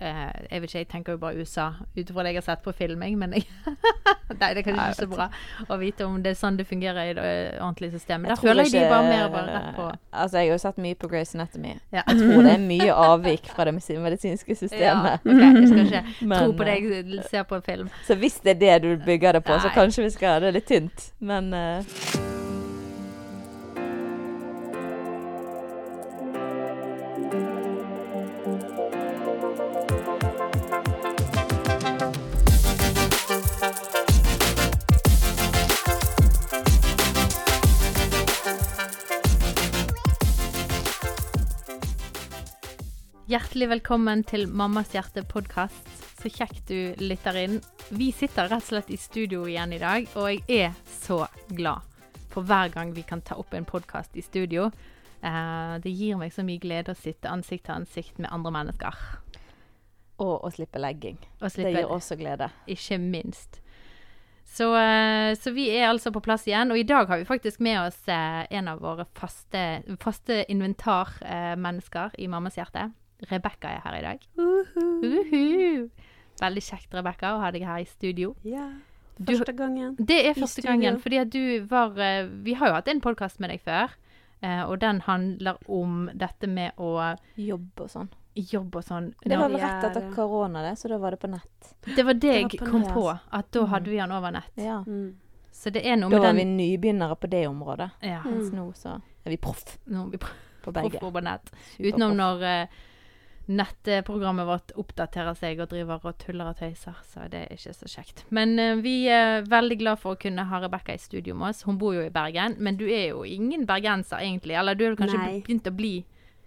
eh, Jeg vet ikke, jeg tenker jo bare USA ut ifra det jeg har sett på filming, men jeg Nei, det er kanskje Nei, ikke så bra å vite om det er sånn det fungerer i det eh, ordentlige systemet. Der føler jeg de bare mer bare rett på Altså, jeg har jo sett mye på Grace Anatomy. Ja. Jeg tror det er mye avvik fra det medisinske systemet. Ja, systemet. jeg skal ikke tro på det eh, jeg ser på film. Så hvis det er det du bygger det på, så kanskje vi skal ha det litt tynt. Men eh, Hjertelig velkommen til Mammas hjerte podkast. Så kjekt du lytter inn. Vi sitter rett og slett i studio igjen i dag, og jeg er så glad for hver gang vi kan ta opp en podkast i studio. Eh, det gir meg så mye glede å sitte ansikt til ansikt med andre mennesker. Og å slippe legging. Og Det gir også glede. ikke minst. Så, eh, så vi er altså på plass igjen, og i dag har vi faktisk med oss eh, en av våre faste, faste inventarmennesker i Mammas hjerte. Rebekka er her i dag. Uhu. Veldig kjekt, Rebekka, å ha deg her i studio. Ja. Første gangen. Det er første gangen, fordi at du var eh, Vi har jo hatt en podkast med deg før, eh, og den handler om dette med å Jobb og sånn. jobbe og sånn. Det var vel rett etter korona, det, så da var det på nett. Det var det jeg kom nett. på, at da Mm. hadde vi den over nett. Ja. Mm. Så det er noe Da med var vi nybegynnere på det området. ja, Mm. Mens nå så er vi proff nå er vi på proff på nett. Utenom når eh, nettprogrammet vårt oppdaterer seg og driver og tuller og tøyser, så det er ikke så kjekt. Men uh, vi er veldig glad for å kunne ha Rebekka i studio med oss. Hun bor jo i Bergen, men du er jo ingen bergenser egentlig. Eller du har kanskje Nei. begynt å bli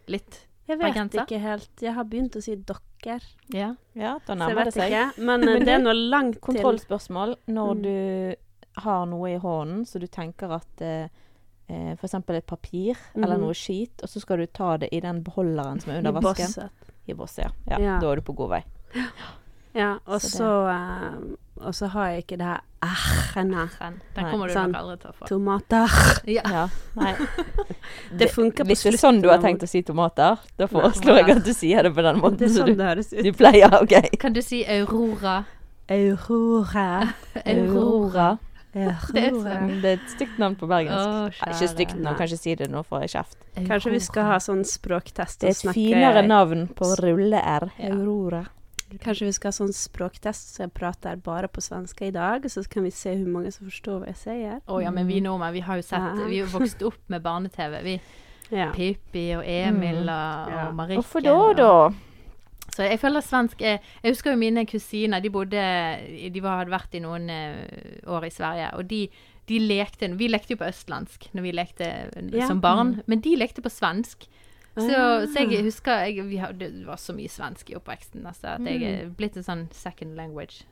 litt Jeg vet Bergenser? ikke helt. Jeg har begynt å si dokker. Ja. Ja, da nærmer det seg. ikke. Men, eh, det er noe langt til Kontrollspørsmål. Når Mm. du har noe i hånden, så du tenker at eh, eh, F.eks. et papir eller Mhm. noe skit, og så skal du ta det i den beholderen som er under vasken. I Bosnia. ja. ja. Da er du på god vei. Ja, og Så så eh, Og så har jeg ikke det her R-ene. Den, den kommer du sånn, nok aldri til å få. Tomater. Ja. Ja, nei. Det funker på Hvis det er sånn du har tenkt å si tomater, da foreslår jeg at du sier det på den måten Det er sånn du, det høres ut. du pleier. OK. Kan du si Aurora? Aurora. Aurora. Det er Mm, Det er et stygt navn på bergensk. Å, ikke stygt navn, kanskje si det nå får jeg kjeft. Kanskje vi skal ha sånn språktest Det er et snakke finere navn på rulle-r. Ja. Aurora. Kanskje vi skal ha sånn språktest så jeg prater bare på svensk i dag, så kan vi se hvor mange som forstår hva jeg sier. Å ja, men vi nordmenn, vi har jo sett Ja. Vi har vokst opp med barne-TV. Vi Ja. Pippi og Emil Mm. og, Ja. og Marikken. Hvorfor da, og- da? Så jeg føler svensk er Jeg husker jo mine kusiner. De bodde De var, hadde vært i noen eh, år i Sverige, og de, de lekte Vi lekte jo på østlandsk når vi lekte Ja. som barn, men de lekte på svensk. Så, Ah. så jeg husker jeg, vi hadde, Det var så mye svensk i oppveksten. Altså, at jeg er blitt en sånn second language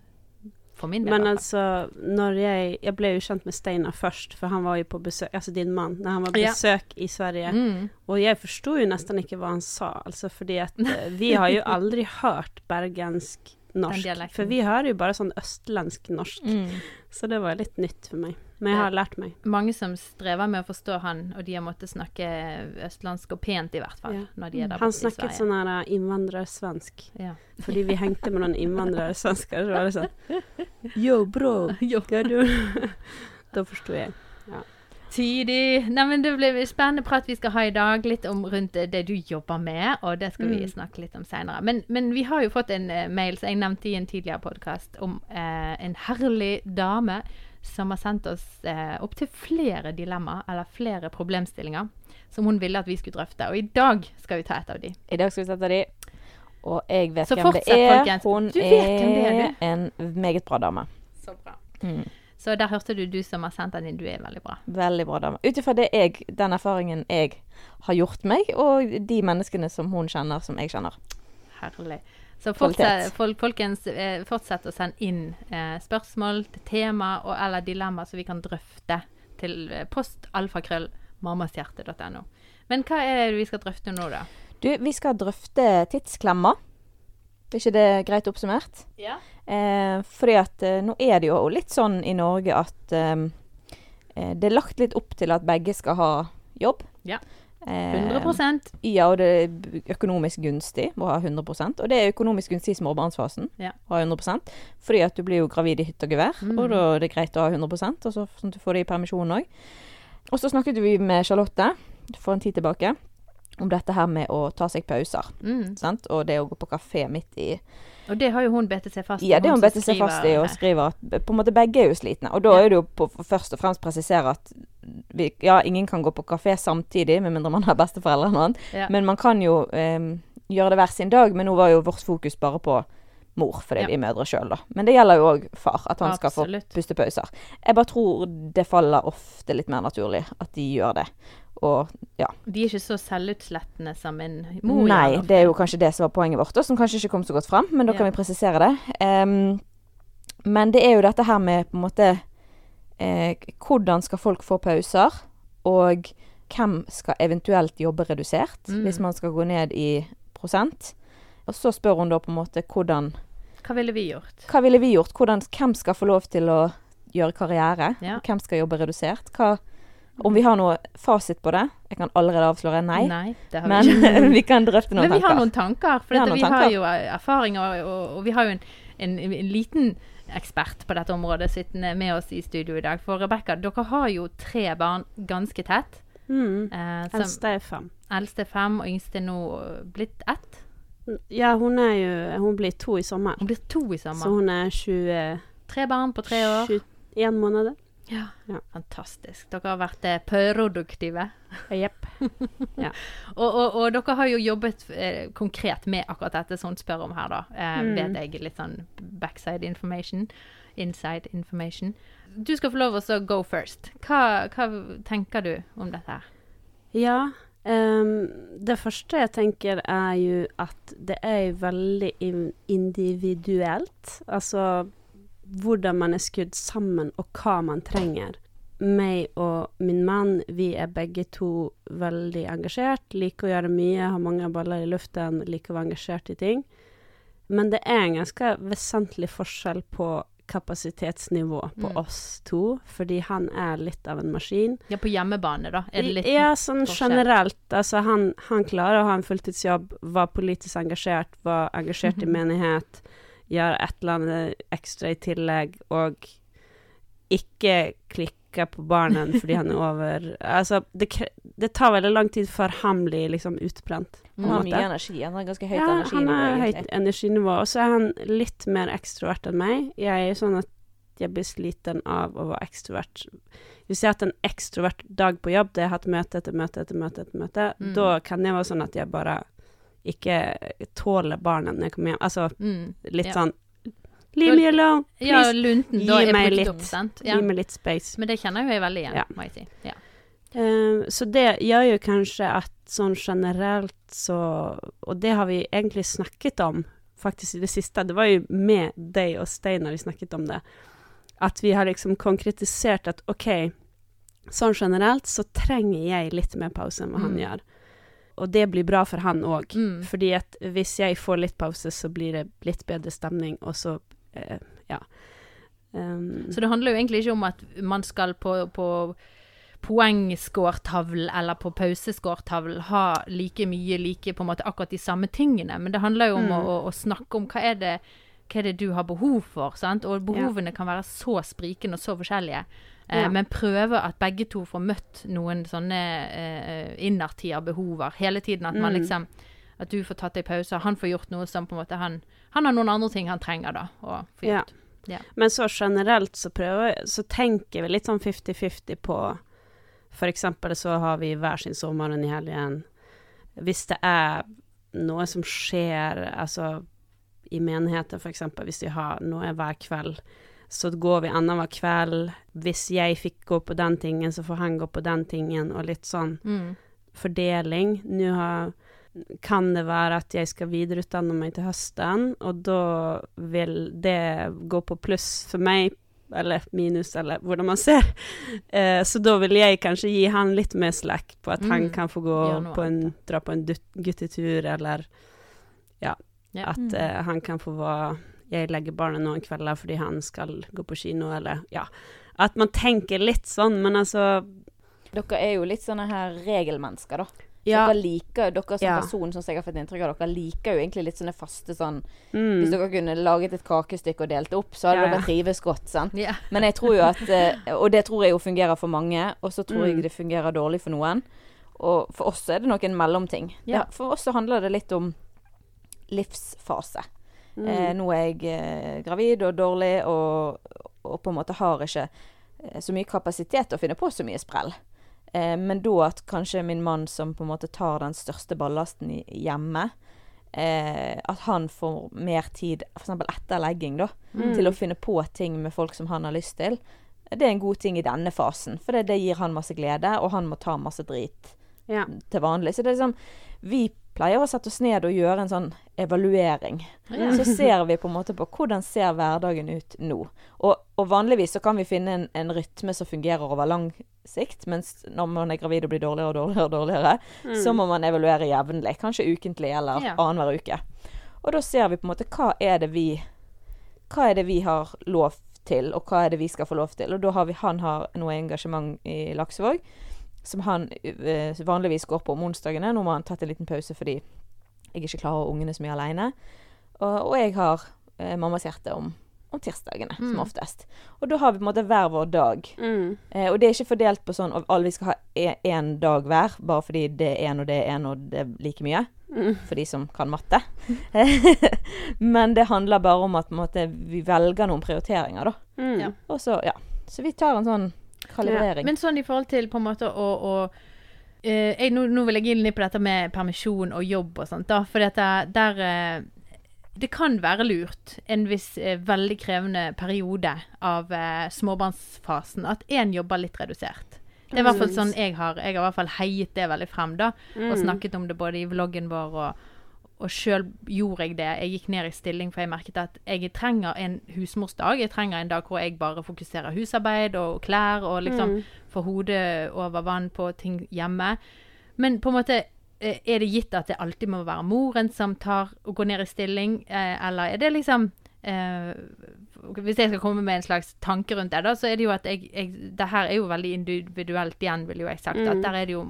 for min del. Men altså, når jeg Jeg ble jo kjent med Steinar først, for han var jo på besøk Altså din mann, når han var på Ja. besøk i Sverige. mm. Og jeg forsto jo nesten ikke hva han sa, altså fordi at eh, vi har jo aldri hørt bergensk norsk. For vi hører jo bare sånn østlandsk norsk, Mm. så det var litt nytt for meg. Men jeg har lært meg. Mange som strever med å forstå han, og de har måttet snakke østlandsk, og pent i hvert fall, Ja. når de er der Han snakket sånn her eh, innvandrersvensk. Ja. Fordi vi hengte med noen innvandrersvensker, så var det sånn Yo, bro, Yo. Da forsto jeg. Tidig. Nei, men Det blir spennende prat vi skal ha i dag, litt om rundt det du jobber med, og det skal vi Mm. snakke litt om seinere. Men, men vi har jo fått en eh, mail som jeg nevnte i en tidligere podkast, om eh, en herlig dame som har sendt oss eh, opptil flere dilemmaer, eller flere problemstillinger, som hun ville at vi skulle drøfte. Og i dag skal vi ta et av de. I dag skal vi sette de. Og jeg vet Så hvem det er. folkens. Hun Du er, er en meget bra dame. Så bra. Mm. Så der hørte du, du som har sendt den inn. Du er veldig bra. Veldig bra dame. Ut ifra den erfaringen jeg har gjort meg, og de menneskene som hun kjenner, som jeg kjenner. Herlig. Så fortsett, fol folkens, eh, fortsett å sende inn eh, spørsmål til tema og, eller dilemmaer som vi kan drøfte til postalfakrøllmammashjerte.no. Men hva er det vi skal drøfte nå, da? Du, vi skal drøfte tidsklemmer. Er ikke det greit oppsummert? Ja. Eh, fordi at eh, nå er det jo litt sånn i Norge at eh, eh, det er lagt litt opp til at begge skal ha jobb. Ja. Eh, 100 Ja, og det er økonomisk gunstig å ha 100% Og det er økonomisk gunstig i småbarnsfasen Ja. å ha 100% Fordi at du blir jo gravid i hytt og gevær, Mm. og da er det greit å ha 100% og så, sånn at du får det i permisjon òg. Og så snakket vi med Charlotte for en tid tilbake om dette her med å ta seg pauser. mm. Sant? Og det å gå på kafé midt i Og det har jo hun bedt seg fast i. Ja, det har hun bitt seg fast i og skriver at på en måte begge er jo slitne. Og da Ja. er det jo på, først og fremst presisere at vi, ja, ingen kan gå på kafé samtidig, med mindre man har besteforeldre eller noe. Ja. Men man kan jo em, gjøre det hver sin dag. Men nå var jo vårt fokus bare på mor, fordi Ja. vi er mødre sjøl, da. Men det gjelder jo òg far, at han skal få pustepauser. Jeg bare tror det faller ofte litt mer naturlig at de gjør det. Og ja. De er ikke så selvutslettende som en mor Nei, det er jo kanskje det som var poenget vårt, og som kanskje ikke kom så godt fram. Men da kan Ja. vi presisere det. Um, men det er jo dette her med på en måte eh, Hvordan skal folk få pauser? Og hvem skal eventuelt jobbe redusert, Mm. hvis man skal gå ned i prosent? Og så spør hun da på en måte hvordan Hva ville vi gjort? Hva ville vi gjort? Hvordan, hvem skal få lov til å gjøre karriere? Ja. Hvem skal jobbe redusert? Hva, om vi har noe fasit på det? Jeg kan allerede avsløre nei. det har Men vi ikke. vi kan drøfte noen tanker. Men vi tanker. har noen tanker. For Vi har vi tanker. har jo erfaringer, erfaring, og, og, og vi har jo en, en, en liten ekspert på dette området sittende med oss i studio i dag. For Rebekka, dere har jo tre barn ganske tett. Mm. Eh, som Eldste er fem. eldste er fem, og yngste er nå blitt ett. Ja, hun er jo Hun blir to i sommer. Hun blir to i sommer. Så hun er 20, Tre barn på tre år. 21 måneder. Ja. Ja. Fantastisk. Dere har vært eh, produktive. Jepp. Og, og, og dere har jo jobbet eh, konkret med akkurat dette som hun spør om her, da. Eh, Mm. Vet jeg litt sånn backside information. Inside information. Du skal få lov å go first. Hva, hva tenker du om dette her? Ja. um, det første jeg tenker er jo at det er veldig individuelt. Altså hvordan man er skrudd sammen, og hva man trenger. Meg og min mann, vi er begge to veldig engasjert. Liker å gjøre mye, har mange baller i luften, liker å være engasjert i ting. Men det er en ganske vesentlig forskjell på kapasitetsnivå på Mm. oss to, fordi han er litt av en maskin. Ja, på hjemmebane, da? Er det litt Ja, sånn forskjell? generelt. Altså, han, han klarer å ha en fulltidsjobb, var politisk engasjert, var engasjert i menighet, gjør et eller annet ekstra i tillegg, og ikke klikker på barnen fordi han er over Altså, det, det tar veldig lang tid før han blir liksom utbrent. Han har mye energi. Han har ganske høyt Ja, han har høyt energinivå. Og så er han litt mer ekstrovert enn meg. Jeg er sånn at jeg blir sliten av å være ekstrovert. Hvis jeg har hatt en ekstrovert dag på jobb, der jeg har hatt møte etter møte etter møte, etter møte, Mm. da kan jeg være sånn at jeg bare ikke tåler barna når jeg kommer hjem. Altså mm. litt Ja. sånn Leave me alone, Ja, please. lunten Gi meg litt. Ja. Gi meg litt space. Men det kjenner jo jeg veldig igjen, Ja. må jeg si. Ja. Uh, så det gjør jo kanskje at sånn generelt så Og det har vi egentlig snakket om faktisk i det siste. Det var jo med deg og Steinar vi snakket om det. At vi har liksom konkretisert at OK, sånn generelt så trenger jeg litt mer pause enn hva han Mm. gjør. Og det blir bra for han òg. Mm. Fordi at hvis jeg får litt pause, så blir det litt bedre stemning, og så eh, Ja. Um, Så det handler jo egentlig ikke om at man skal på, på poengskårtavlen eller på pauseskårtavlen ha like mye, like på en måte akkurat de samme tingene, men det handler jo om Mm. å, å, snakke om hva er det hva er det du har behov for, sant? Og behovene kan være så sprikende og så forskjellige. Eh, Ja. Men prøve at begge to får møtt noen sånne eh, innertierbehover hele tiden. At man Mm. liksom At du får tatt deg pause, han får gjort noe som på en måte han Han har noen andre ting han trenger, da, å få Ja. Ja. Men så generelt så prøver Så tenker vi litt sånn 50-50 på For eksempel så har vi hver sin sommeren i helgen. Hvis det er noe som skjer, altså i menigheten for eksempel, hvis vi har noe hver kveld, så går vi annenhver kveld. Hvis jeg fikk gå på den tingen, så får han gå på den tingen, og litt sånn Mm. fordeling. Nå har, kan det være at jeg skal videreutdanne meg til høsten, og da vil det gå på pluss for meg, eller minus, eller hvordan man ser. Eh, så da vil jeg kanskje gi han litt mer slack på at han Mm. kan få gå på en, dra på en guttetur, eller ja, Ja. at Mm. eh, han kan få være Jeg legger barnet noen kvelder fordi han skal gå på kino, eller ja. At man tenker litt sånn, men altså Dere er jo litt sånne her regelmennesker, da. Ja. Dere liker dere som Ja. person, sånn som jeg har fått inntrykk av, dere liker jo egentlig litt sånne faste sånn Mm. Hvis dere kunne laget et kakestykke og delt opp, så hadde Ja, dere trives godt, sant. Ja. Men jeg tror jo at eh, Og det tror jeg jo fungerer for mange, og så tror Mm. jeg det fungerer dårlig for noen. Og for oss er det nok en mellomting. Ja. For oss så handler det litt om livsfase. Mm. Eh, nå er jeg eh, gravid og dårlig og, og på en måte har ikke eh, så mye kapasitet til å finne på så mye sprell. Eh, men da at kanskje min mann som på en måte tar den største ballasten i, hjemme, eh, at han får mer tid f.eks. etter legging, da, Mm. til å finne på ting med folk som han har lyst til. Det er en god ting i denne fasen, for det, det gir han masse glede, og han må ta masse drit Ja. til vanlig. Så det er liksom Vi pleier å sette oss ned og gjøre en sånn evaluering. Ja. Så ser vi på en måte på hvordan ser hverdagen ut nå. Og, og vanligvis så kan vi finne en, en rytme som fungerer over lang sikt, mens når man er gravid og blir dårligere og dårligere, og dårligere Mm. så må man evaluere jevnlig. Kanskje ukentlig eller Ja. annenhver uke. Og da ser vi på en måte hva er det vi Hva er det vi har lov til, og hva er det vi skal få lov til. Og da har vi Han har noe engasjement i Laksevåg som han uh, vanligvis går på om onsdagene. Nå må han tatt en liten pause fordi jeg ikke klarer ungene så mye aleine. Og, og jeg har uh, mammas hjerte om, om tirsdagene, Mm. som oftest. Og da har vi på en måte hver vår dag. Mm. Uh, og det er ikke fordelt på sånn at alle vi skal ha én dag hver, bare fordi det er én og det er én og det er like mye. Mm. For de som kan matte. Men det handler bare om at måte, vi velger noen prioriteringer, da. Mm. Ja. Og så, ja. Så vi tar en sånn kalibrering. Men sånn i forhold til på en måte å, å eh, jeg, nå, nå vil jeg inn litt på dette med permisjon og jobb og sånt, da. For dette, der eh, Det kan være lurt en viss eh, veldig krevende periode av eh, småbarnsfasen at én jobber litt redusert. Det er i hvert fall sånn jeg har Jeg har i hvert fall heiet det veldig frem, da. Mm. Og snakket om det både i vloggen vår og og sjøl gjorde jeg det. Jeg gikk ned i stilling, for jeg merket at jeg trenger en husmorsdag. Jeg trenger en dag hvor jeg bare fokuserer husarbeid og klær og liksom Mm. får hodet over vann på ting hjemme. Men på en måte eh, er det gitt at det alltid må være moren som tar og går ned i stilling, eh, eller er det liksom eh, Hvis jeg skal komme med en slags tanke rundt det, da, så er det jo at jeg, jeg Det her er jo veldig individuelt igjen, ville jo jeg sagt. Mm. At der er det jo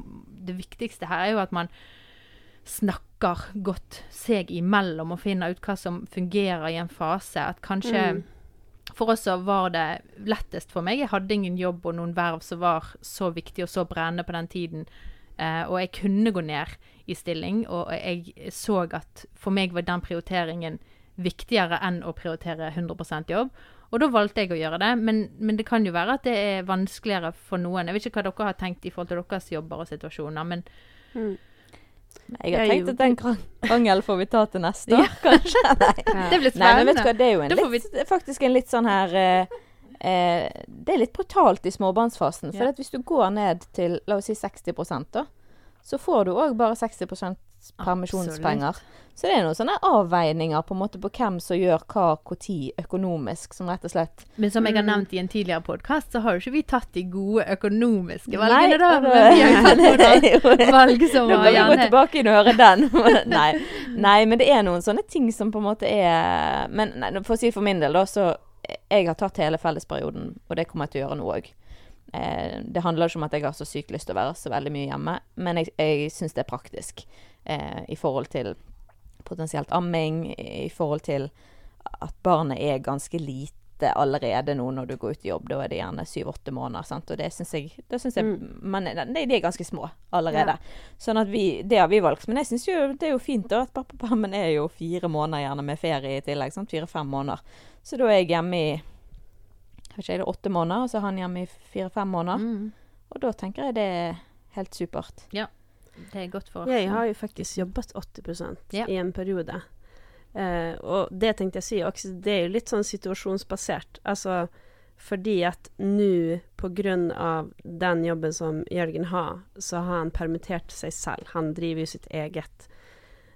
Det viktigste her er jo at man snakker godt seg imellom og finner ut hva som fungerer i en fase. At kanskje Mm. For oss så var det lettest for meg. Jeg hadde ingen jobb og noen verv som var så viktig og så brennende på den tiden. Eh, og jeg kunne gå ned i stilling, og jeg så at for meg var den prioriteringen viktigere enn å prioritere 100% jobb. Og da valgte jeg å gjøre det, men, men det kan jo være at det er vanskeligere for noen. Jeg vet ikke hva dere har tenkt i forhold til deres jobber og situasjoner, men Mm. Jeg har tenkt at den krangelen krangel får vi ta til neste år, kanskje. Nei. det blir Nei, men vet du hva, det er jo en litt, faktisk en litt sånn her eh, eh, Det er litt brutalt i småbarnsfasen. For hvis du går ned til la oss si 60 da, så får du òg bare 60 permisjonspenger. Så det er noen sånne avveininger på måte på hvem som gjør hva når økonomisk, som rett og slett Men som jeg har Mm. nevnt i en tidligere podkast, så har jo ikke vi tatt de gode økonomiske valgene, da. Men vi har tatt valg som Da var kan vi gå tilbake inn og høre den. nei, nei, men det er noen sånne ting som på en måte er Men nei, for å si for min del, da, så Jeg har tatt hele fellesperioden, og det kommer jeg til å gjøre nå òg. Eh, det handler ikke om at jeg har så sykt lyst til å være så veldig mye hjemme, men jeg, jeg syns det er praktisk eh, i forhold til potensielt amming, i forhold til at barnet er ganske lite allerede nå når du går ut i jobb. Da er det gjerne syv-åtte måneder. Sant? Og det syns jeg, det synes jeg Mm. men, de, de er ganske små allerede. Sånn at vi, Det har vi valgt. Men jeg syns jo det er jo fint da at pappapermen er jo fire måneder gjerne med ferie i tillegg. Fire-fem måneder. Så da er jeg hjemme i kanskje er det åtte måneder, og så er han hjemme i fire-fem måneder. mm, Og da tenker jeg det er helt supert. Det er godt for oss. Jeg har jo faktisk jobbet 80 Ja. i en periode. Eh, og det tenkte jeg å si også, det er jo litt sånn situasjonsbasert. Altså fordi at nå, på grunn av den jobben som Jørgen har, så har han permittert seg selv. Han driver jo sitt eget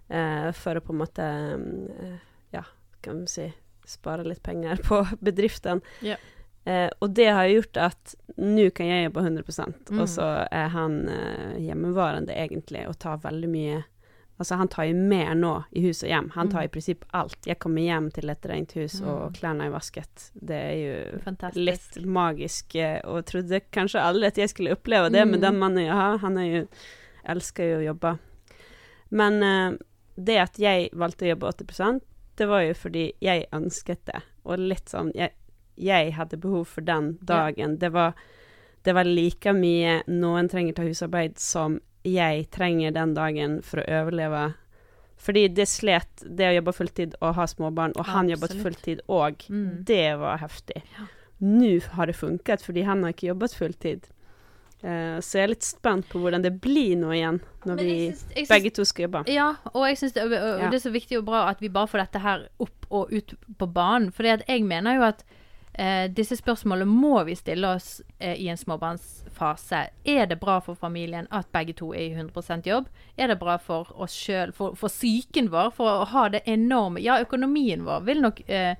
eh, for å på en måte eh, Ja, kan vi si spare litt penger på bedriften. Ja. Eh, og det har gjort at nå kan jeg jobbe 100 Mm. og så er han eh, hjemmeværende egentlig og tar veldig mye Altså, han tar jo mer nå i hus og hjem. Han tar Mm. i prinsipp alt. Jeg kommer hjem til et rent hus, Mm. og klærne er vasket. Det er jo Fantastisk. litt magisk, eh, og trodde kanskje aldri at jeg skulle oppleve det, Mm. men den mannen jeg har, han er jo elsker jo å jobbe. Men eh, det at jeg valgte å jobbe 80% det var jo fordi jeg ønsket det. Og litt sånn Jeg, jeg hadde behov for den dagen. Det, var, det var like mye noen trenger ta husarbeid som jeg trenger den dagen for å overleve. Fordi det slet, det å jobbe fulltid og ha småbarn, og han jobbet Absolutt. fulltid òg, Mm. det var heftig. Ja. Nå har det funket, fordi han har ikke jobbet fulltid. Uh, så jeg er litt spent på hvordan det blir nå igjen, når vi synes, synes, begge to skal jobbe. Ja, og jeg syns det, Ja. det er så viktig og bra at vi bare får dette her opp og ut på banen. For jeg mener jo at eh, disse spørsmålene må vi stille oss eh, i en småbarnsfase. Er det bra for familien at begge to er i 100% jobb? Er det bra for oss sjøl, for, for psyken vår, for å ha det enorme Ja, økonomien vår vil nok eh,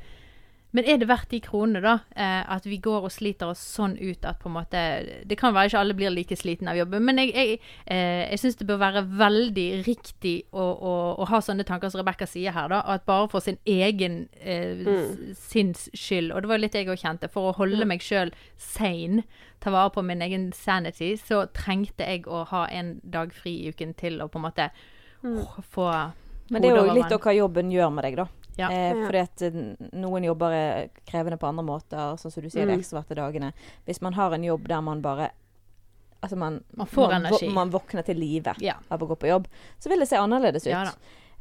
men er det verdt de kronene, da? Eh, at vi går og sliter oss sånn ut at på en måte Det kan være ikke alle blir like slitne av jobben, men jeg, jeg, eh, jeg syns det bør være veldig riktig å, å, å ha sånne tanker som Rebekka sier her, da. At bare for sin egen eh, mm. sinns skyld, og det var litt jeg òg kjente, for å holde meg sjøl sane, ta vare på min egen sanity, så trengte jeg å ha en dag fri i uken til å på en måte åh, få Men det er jo litt av hva jobben gjør med deg, da. Ja. Eh, fordi at eh, noen jobber er krevende på andre måter, sånn som du sier, de Mm. ekstroverte dagene. Hvis man har en jobb der man bare Altså man, Man får man, energi. man våkner til live Ja. av å gå på jobb, så vil det se annerledes ut. Ja.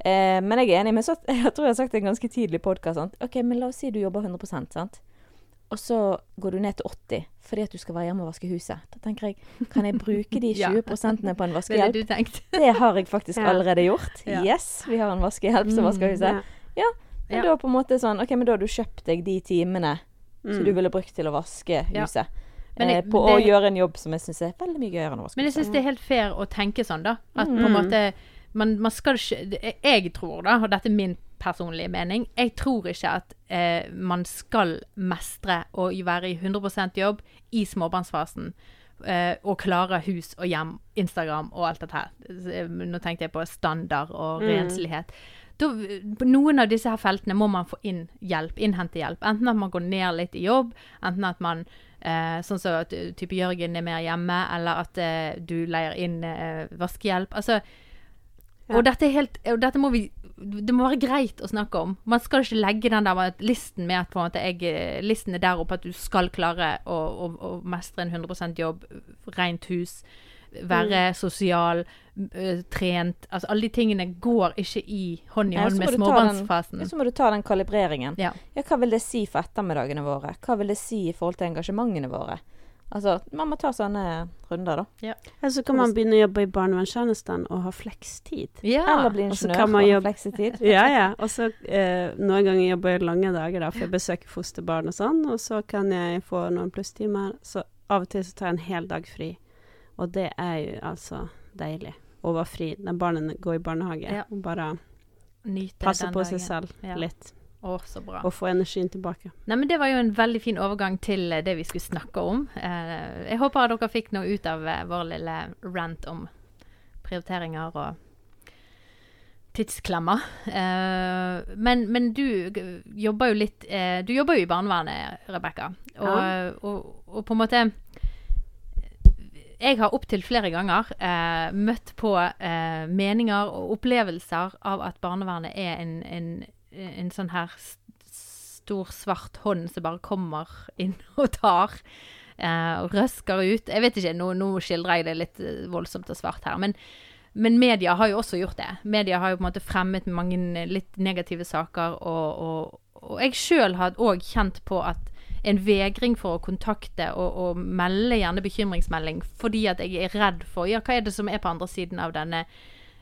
Eh, men jeg er enig. Men så, jeg tror jeg har sagt det en ganske tidlig podkast. OK, men la oss si du jobber 100 sant? Og så går du ned til 80 fordi at du skal være hjemme og vaske huset. Da tenker jeg, kan jeg bruke de Ja. 20 på en Det er det vaskehjelp? Det har jeg faktisk Ja. allerede gjort. Ja. Yes, vi har en vaskehjelp som Mm, vasker huset. Ja. Men Ja. da på en måte sånn OK, men da har du kjøpt deg de timene som Mm. du ville brukt til å vaske Ja. huset. Men jeg- eh, på det, å gjøre en jobb som jeg syns er veldig mye gøyere enn å vaske Men jeg syns det er helt fair å tenke sånn, da. At på en Mm. måte man, man skal ikke Jeg tror, da, og dette er min personlige mening, jeg tror ikke at eh, man skal mestre å være i 100% jobb i småbarnsfasen. Eh, og klare hus og hjem, Instagram og alt dette her. Eh, Nå tenkte jeg på standard og Mm. Da, på noen av disse her feltene må man få inn hjelp, innhente hjelp. Enten at man går ned litt i jobb, enten at man eh, Sånn som at uh, type Jørgen er mer hjemme, eller at eh, du leier inn eh, vaskehjelp. Altså Ja. Og dette helt Og dette må vi Det må være greit å snakke om. Man skal ikke legge den der listen med at på en måte jeg, eh, listen er der oppe at du skal klare å, å, å mestre en 100% jobb, rent hus, være sosial, eh, trent Altså alle de tingene går ikke i hånd i hånd med småbarnsfasen. den- Så må du ta den kalibreringen. Ja. Ja, hva vil det si for ettermiddagene våre? Hva vil det si i forhold til engasjementene våre? Altså, man må ta sånne runder, da. Eller så kan man begynne å jobbe i barnevernstjenesten og ha flekstid. Ja. Eller bli ingeniør og ha fleksitid. Ja, ja. Og så eh, noen ganger jobber jeg lange dager, da, for jeg besøker fosterbarn og sånn, og så kan jeg få noen plusstimer. Så av og til så tar jeg en hel dag fri, og det er jo altså deilig. Å var fri når barna går i barnehage, Ja. og bare Nyte passe på dagen. seg selv Ja. litt, Å, så bra. og få energien tilbake. Nei, men Det var jo en veldig fin overgang til eh, det vi skulle snakke om. Eh, jeg håper dere fikk noe ut av eh, vår lille rant om prioriteringer og tidsklemmer. Eh, men, men du jobber jo litt eh, Du jobber jo i barnevernet, Rebekka. Og, Ja. og, og på en måte Jeg har opptil flere ganger eh, møtt på eh, meninger og opplevelser av at barnevernet er en, en, en sånn her stor, svart hånd som bare kommer inn og tar. eh, og røsker ut. Jeg vet ikke, nå, nå skildrer jeg det litt eh, voldsomt og svart her. Men, men media har jo også gjort det. Media har jo på en måte fremmet mange litt negative saker. Og, og, og jeg sjøl har òg kjent på at en vegring for å kontakte og, og melde gjerne bekymringsmelding fordi at jeg er redd for Ja, hva er det som er på andre siden av denne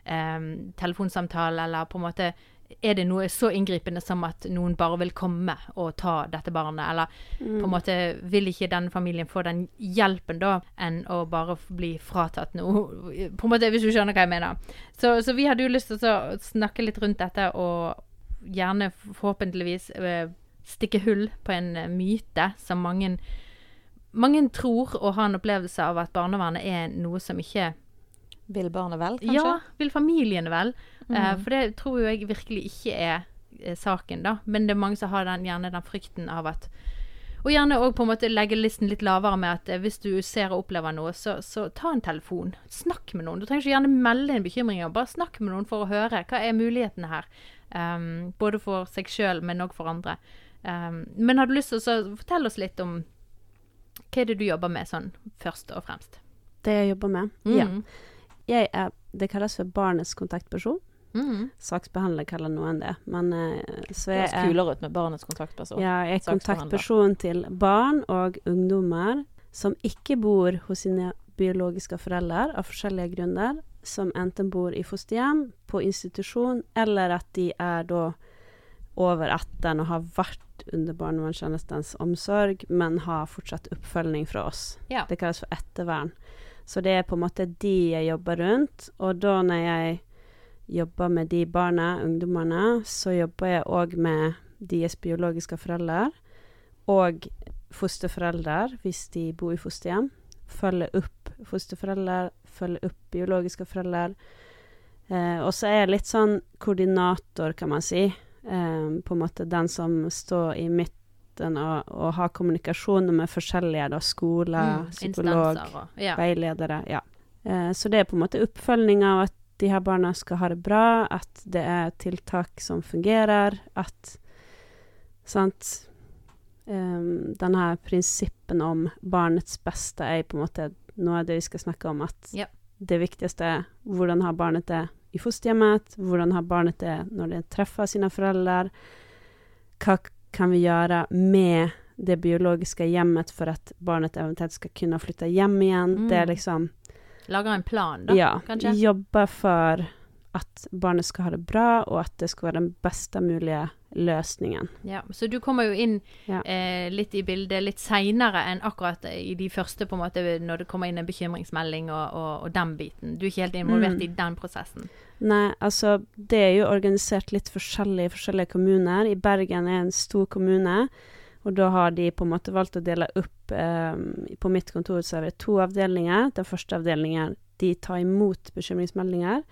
um, telefonsamtalen, eller på en måte er det noe så inngripende som at noen bare vil komme og ta dette barnet, eller på en måte vil ikke den familien få den hjelpen da, enn å bare bli fratatt noe, på en måte, hvis du skjønner hva jeg mener. Så, så vi hadde jo lyst til å snakke litt rundt dette, og gjerne forhåpentligvis eh, stikke hull på en eh, myte som mange, mange tror og har en opplevelse av at barnevernet er noe som ikke Vil barnet vel, kanskje? ja, vil familiene vel? Mm. Uh, for det tror jo jeg virkelig ikke er eh, saken, da. Men det er mange som har den, gjerne den frykten av at Og gjerne òg på en måte legge listen litt lavere med at eh, hvis du ser og opplever noe, så, så ta en telefon. Snakk med noen. Du trenger ikke gjerne melde inn bekymringer, bare snakk med noen for å høre hva er mulighetene her. Um, både for seg sjøl, men òg for andre. Um, men har du lyst til å fortelle oss litt om hva er det du jobber med sånn først og fremst? Det jeg jobber med? Mm. Ja. Jeg er Det kalles for barnets kontaktperson. Mm. Saksbehandler kaller noen det. Men eh, så Det jeg høres er kulere ut med barnets kontaktperson. Ja, jeg er kontaktperson til barn og ungdommer som ikke bor hos sine biologiske foreldre av forskjellige grunner, som enten bor i fosterhjem, på institusjon, eller at de er da over 18 og har vært under barnevernstjenestens omsorg, men har fortsatt oppfølging fra oss. Ja. Det kalles for ettervern. Så det er på en måte de jeg jobber rundt, og da når jeg jobber med de barna, ungdommene, så jobber jeg òg med deres biologiske foreldre, og fosterforeldre hvis de bor i fosterhjem. Følge opp fosterforeldre, følge opp biologiske foreldre. Eh, og så er jeg litt sånn koordinator, kan man si. Eh, på en måte den som står i midten og, og har kommunikasjoner med forskjellige, da, skoler, Mm, psykolog, og Ja. veiledere. Ja. Eh, så det er på en måte oppfølging av at de her barna skal ha det bra, at det er tiltak som fungerer, at Sant? Um, den her prinsippen om barnets beste er på en måte noe av det vi skal snakke om. At Ja. det viktigste er hvordan har barnet det i fosterhjemmet, hvordan har barnet det når det treffer sine foreldre, hva kan vi gjøre med det biologiske hjemmet for at barnet eventuelt skal kunne flytte hjem igjen. Mm. Det er liksom Lager en plan, da, ja, kanskje? jobbe for at barnet skal ha det bra, og at det skal være den beste mulige løsningen. Ja, så du kommer jo inn Ja. eh, litt i bildet litt seinere enn akkurat i de første, på en måte, når det kommer inn en bekymringsmelding og, og, og den biten. Du er ikke helt involvert Mm. i den prosessen. Nei, altså det er jo organisert litt forskjellig i forskjellige kommuner. I Bergen er en stor kommune, og da har de på en måte valgt å dele opp eh, På mitt kontor så er det to avdelinger. Den første avdelingen de tar imot bekymringsmeldinger,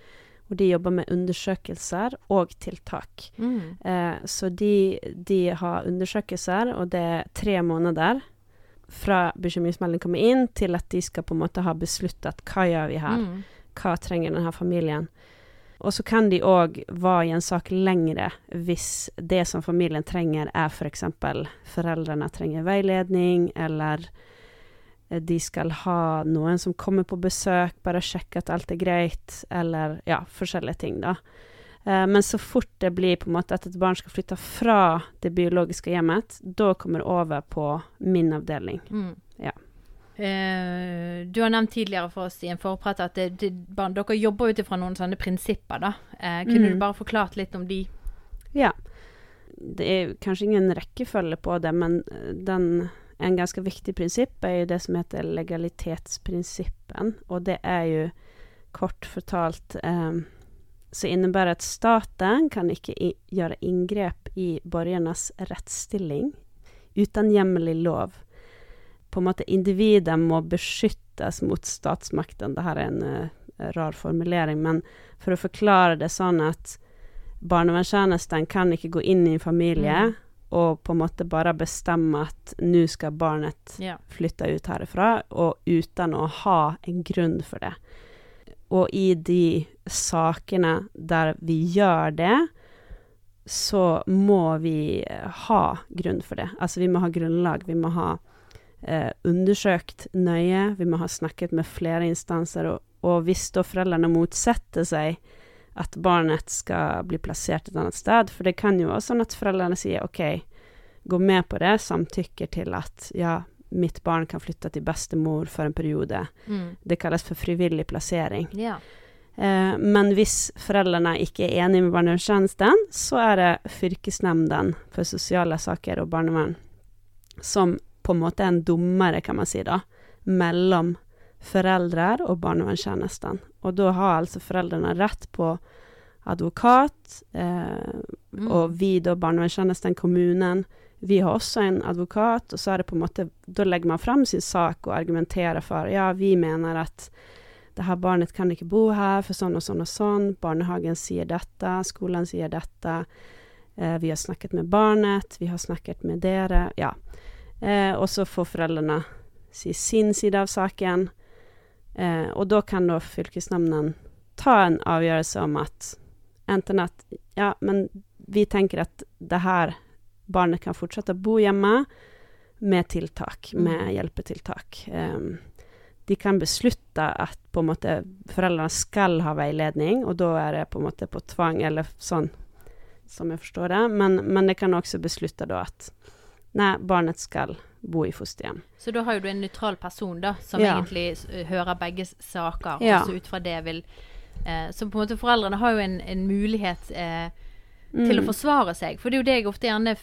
og de jobber med undersøkelser og tiltak. Mm. Eh, så de, de har undersøkelser, og det er tre måneder fra bekymringsmeldingen kommer inn, til at de skal på en måte ha besluttet hva gjør vi her Mm. hva trenger denne familien. Og så kan de òg være i en sak lengre hvis det som familien trenger, er f.eks. foreldrene trenger veiledning, eller de skal ha noen som kommer på besøk, bare sjekke at alt er greit, eller ja, forskjellige ting, da. Eh, Men så fort det blir på en måte at et barn skal flytte fra det biologiske hjemmet, da kommer det over på min avdeling. Mm. Ja. Eh, du har nevnt tidligere for oss i en forprat at det, det, barn, dere jobber ut ifra noen sånne prinsipper. da. Eh, kunne Mm. du bare forklart litt om de? Ja. Det er kanskje ingen rekkefølge på det, men eh, den, en ganske viktig prinsipp er jo det som heter legalitetsprinsippen. Og det er jo kort fortalt eh, så innebærer at staten kan ikke gjøre inngrep i borgernes rettsstilling uten hjemmel i lov. På en måte individet må beskyttes mot statsmakten. Dette er en uh, rar formulering, men for å forklare det sånn at barnevernstjenesten kan ikke gå inn i en familie Mm. Og på en måte bare bestemme at nå skal barnet Ja. flytte ut herifra, og uten å ha en grunn for det. Og i de sakene der vi gjør det, så må vi eh, ha grunn for det. Altså vi må ha grunnlag, vi må ha eh, undersøkt nøye, vi må ha snakket med flere instanser, og, og hvis da foreldrene motsetter seg at barnet skal bli plassert et annet sted, for det kan jo være sånn at foreldrene sier OK, gå med på det, samtykker til at ja, mitt barn kan flytte til bestemor for en periode. Mm. Det kalles for frivillig plassering. ja. Eh, men hvis foreldrene ikke er enige med barnevernstjenesten, så er det fylkesnemnden for sosiale saker og barnevern som på en måte er en dommere, kan man si, da, mellom foreldre og barnevernstjenesten. Og da har altså foreldrene rett på advokat, eh, Mm. og vi da, barnevernstjenesten, kommunen, vi har også en advokat, og så er det på en måte Da legger man fram sin sak og argumenterer for ja, vi mener at det her barnet kan ikke bo her for sånn og sånn og sånn. Barnehagen sier dette, skolen sier dette. Eh, vi har snakket med barnet, vi har snakket med dere. Ja. Eh, og så får foreldrene si sin side av saken. Eh, og da kan da fylkesnemnden ta en avgjørelse om at enten at ja, men vi tenker at det her barnet kan fortsette å bo hjemme med tiltak, med Mm. hjelpetiltak. Um, de kan beslutte at på en måte foreldrene skal ha veiledning, og da er det på en måte på tvang, eller sånn som jeg forstår det. Men, men de kan også beslutte da at nei, barnet skal bo i fosterhjem. Så da har jo du en nøytral person, da, som Ja. egentlig hører begge saker, Ja. og så ut fra det vil eh, Så på en måte foreldrene har jo en, en mulighet eh, Mm. til å forsvare seg. For det er jo det jeg ofte gjerne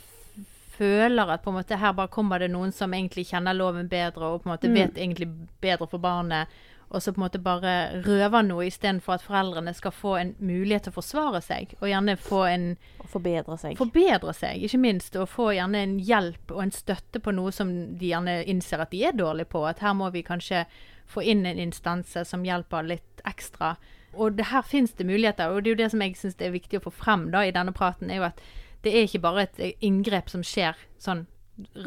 føler at på en måte her bare kommer det noen som egentlig kjenner loven bedre, og på en måte Mm. vet egentlig bedre for barnet, og så på en måte bare røver noe istedenfor at foreldrene skal få en mulighet til å forsvare seg, og gjerne få en forbedre seg. forbedre seg, ikke minst, og få gjerne en hjelp og en støtte på noe som de gjerne innser at de er dårlige på. At her må vi kanskje få inn en instanse som hjelper litt ekstra. Og det, her finnes det muligheter, og det er jo det som jeg syns er viktig å få frem da i denne praten, er jo at det er ikke bare et inngrep som skjer sånn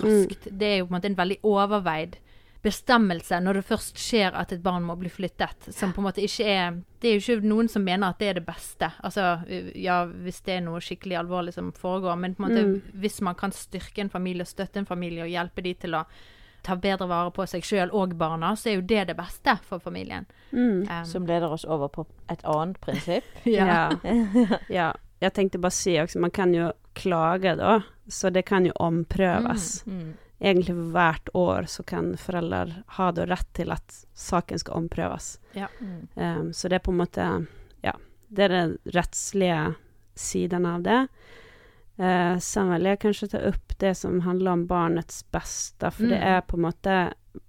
raskt. Det er jo på en måte en veldig overveid bestemmelse når det først skjer at et barn må bli flyttet, som på en måte ikke er Det er jo ikke noen som mener at det er det beste. Altså, ja, hvis det er noe skikkelig alvorlig som foregår, men på en måte Mm. hvis man kan styrke en familie og støtte en familie og hjelpe de til å ta bedre vare på seg sjøl og barna, så er jo det det beste for familien. Mm. Um, Som leder oss over på et annet prinsipp. Ja. ja. Jeg tenkte bare å si også, man kan jo klage da, så det kan jo omprøves. Mm. Egentlig hvert år så kan foreldre ha da rett til at saken skal omprøves. Mm. Um, så det er på en måte Ja, det er den rettslige siden av det. Uh, sen vil jeg kanskje ta opp det som handler om barnets beste, for det Mm. er på en måte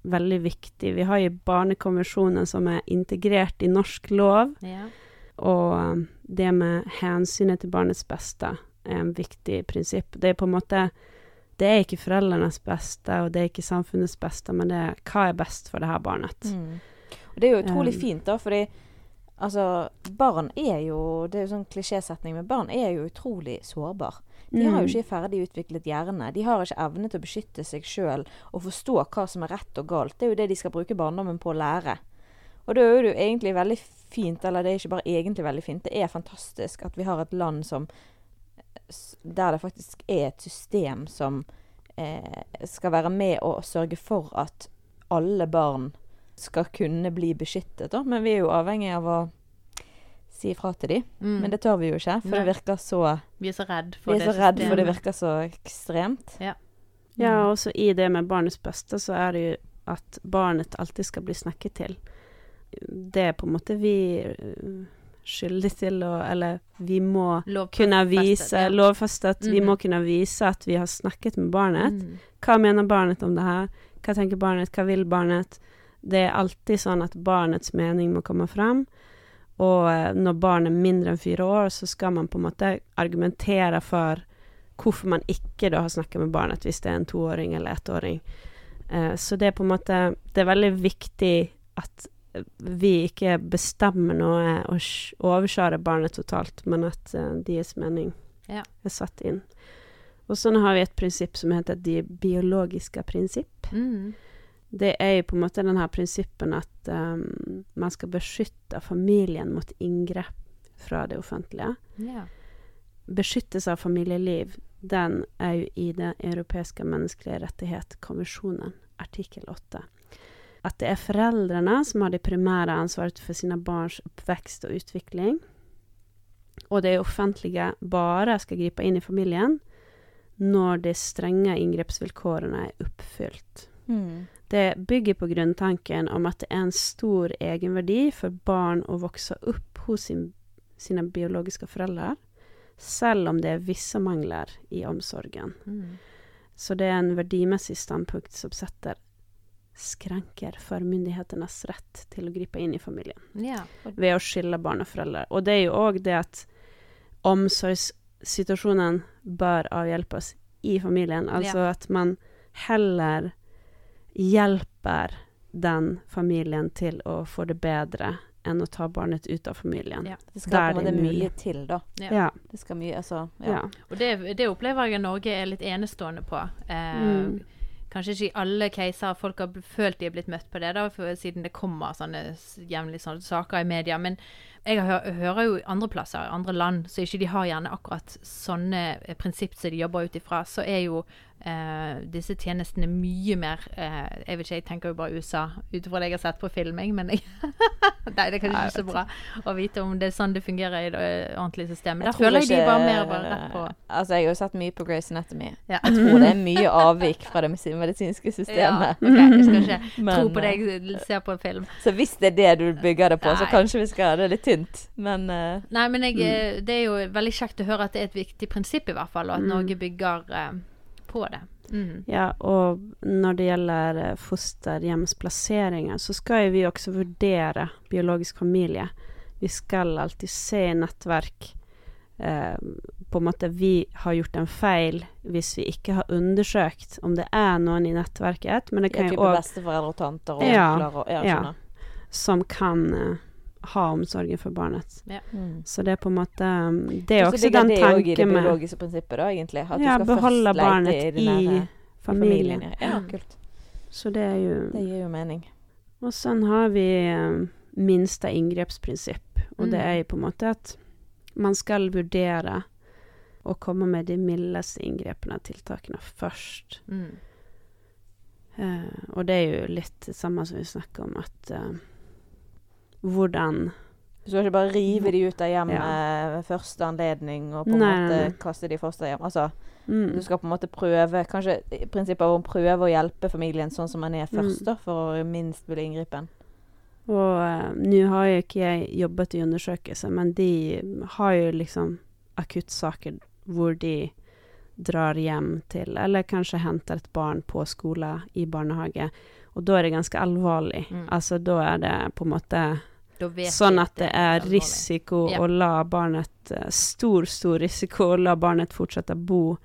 veldig viktig. Vi har jo Barnekonvensjonen som er integrert i norsk lov. ja. Og um, det med hensynet til barnets beste er en viktig prinsipp. Det er på en måte Det er ikke foreldrenes beste, og det er ikke samfunnets beste, men det er hva er best for det her barnet. Mm. Og det er jo utrolig Um. fint, da, fordi altså Barn er jo Det er jo sånn klisjésetning, men barn er jo utrolig sårbar. De har jo Mm. ikke ferdig utviklet hjerne. De har ikke evne til å beskytte seg sjøl og forstå hva som er rett og galt. Det er jo det de skal bruke barndommen på å lære. Og da er det jo egentlig veldig fint, eller det er ikke bare egentlig veldig fint, det er fantastisk at vi har et land som Der det faktisk er et system som eh, skal være med og sørge for at alle barn skal kunne bli beskyttet, da. Men vi er jo avhengig av å si ifra til dem. Mm. Men det tør vi jo ikke, for Nei. det virker så Vi er så redd for det så redd for det virker så ekstremt. Ja, Mm. også i det med barnets beste, så er det jo at barnet alltid skal bli snakket til. Det er på en måte vi skyldig til å Eller vi må kunne vise, lovfestet, vi Mhm. må kunne vise at vi har snakket med barnet. Mm. Hva mener barnet om det her? Hva tenker barnet? Hva vil barnet? Det er alltid sånn at barnets mening må komme frem. Og eh, når barn er mindre enn fire år, så skal man på en måte argumentere for hvorfor man ikke da har snakket med barnet, hvis det er en toåring eller ettåring. Eh, så det er på en måte Det er veldig viktig at vi ikke bestemmer noe og overkjører barnet totalt, men at uh, deres mening Ja. er satt inn. Og så har vi et prinsipp som heter de biologiske prinsipp. Mm. Det er jo på en måte denne prinsippen at um, man skal beskytte familien mot inngrep fra det offentlige. Ja. Beskyttelse av familieliv, den er jo i Den europeiske menneskelige rettighetskonvensjonen, artikkel 8. At det er foreldrene som har det primære ansvaret for sine barns oppvekst og utvikling, og det offentlige bare skal gripe inn i familien når de strenge inngrepsvilkårene er oppfylt. Mm. Det bygger på grunntanken om at det er en stor egenverdi for barn å vokse opp hos sin, sine biologiske foreldre, selv om det er visse mangler i omsorgen. Mm. Så det er en verdimessig standpunkt som setter skranker for myndighetenes rett til å gripe inn i familien ja. ved å skille barn og foreldre. Og det er jo òg det at omsorgssituasjonen bør avhjelpes i familien. Altså at man heller hjelper den familien til å få det bedre enn å ta barnet ut av familien. Ja. Det skal Der på en mye til, da. Ja. Ja. Det skal mye Altså, ja. ja. Og det, det opplever jeg at Norge er litt enestående på. Eh, Mm. Kanskje ikke i alle caser folk har følt de er blitt møtt på det, da, for, siden det kommer sånne jevnlig saker i media. Men jeg hører jo andre plasser, andre land, så ikke de har gjerne akkurat sånne eh, prinsipp som de jobber ut ifra, så er jo eh, disse tjenestene mye mer eh, Jeg vet ikke, jeg tenker jo bare USA ut ifra det jeg har sett på filming, men jeg Nei, det er kanskje ikke så bra å vite om det er sånn det fungerer i det eh, ordentlige systemet. Der føler jeg de bare mer bare rett på Altså, jeg har jo sett mye på Grace Anatomy. ja. Jeg tror det er mye avvik fra det medi- medisinske systemet. Ja, okay, jeg skal ikke Men, tro på det eh, jeg ser på en film. Så hvis det er det du bygger det på, så kanskje vi skal ha Det litt litt tynt, men uh, Nei, men jeg, Mm. eh, det er jo veldig kjekt å høre at det er et viktig prinsipp, i hvert fall, og at Mm. Norge bygger uh, på det. Mm. Ja, og når det gjelder fosterhjemsplasseringer, så skal jo vi også vurdere biologisk familie. Vi skal alltid se i nettverk eh, På en måte vi har gjort en feil hvis vi ikke har undersøkt om det er noen i nettverket, men det kan jo òg besteforeldre og tanter og Ja, og Ja, ja. som kan eh, ha omsorgen for barnet. Mm. Så det er på en måte um, Det er Og så også den det jo i det tanken med biologiske prinsippet, da, egentlig. At Ja, du skal beholde barnet i, i familien. familien. Ja, Mm. kult. Så det er jo Det gir jo mening. Og sånn har vi eh, minste inngrepsprinsipp, og det Mm. er jo på en måte at man skal vurdere å komme med de mildeste inngrepene og tiltakene først. Mm. Uh, og det er jo litt det samme som vi snakker om, at eh, hvordan Du skal ikke bare rive de ut av hjemmet ved første anledning og på en Nei, måte nei, kaste de i fosterhjem. Altså, mm, du skal på en måte prøve Kanskje i prinsippet om å prøve å hjelpe familien sånn som man er først, Mm. da, for å minst mulig inngripen. Og uh, nå har jo ikke jeg jobbet i undersøkelse, men de har jo liksom akuttsaker hvor de drar hjem til, eller kanskje henter et barn på skole i barnehage. Og da er det ganske alvorlig. Mm. Altså da er det på en måte sånn at det er risiko Ja. å la barnet eh, Stor, stor risiko å la barnet fortsette å bo Og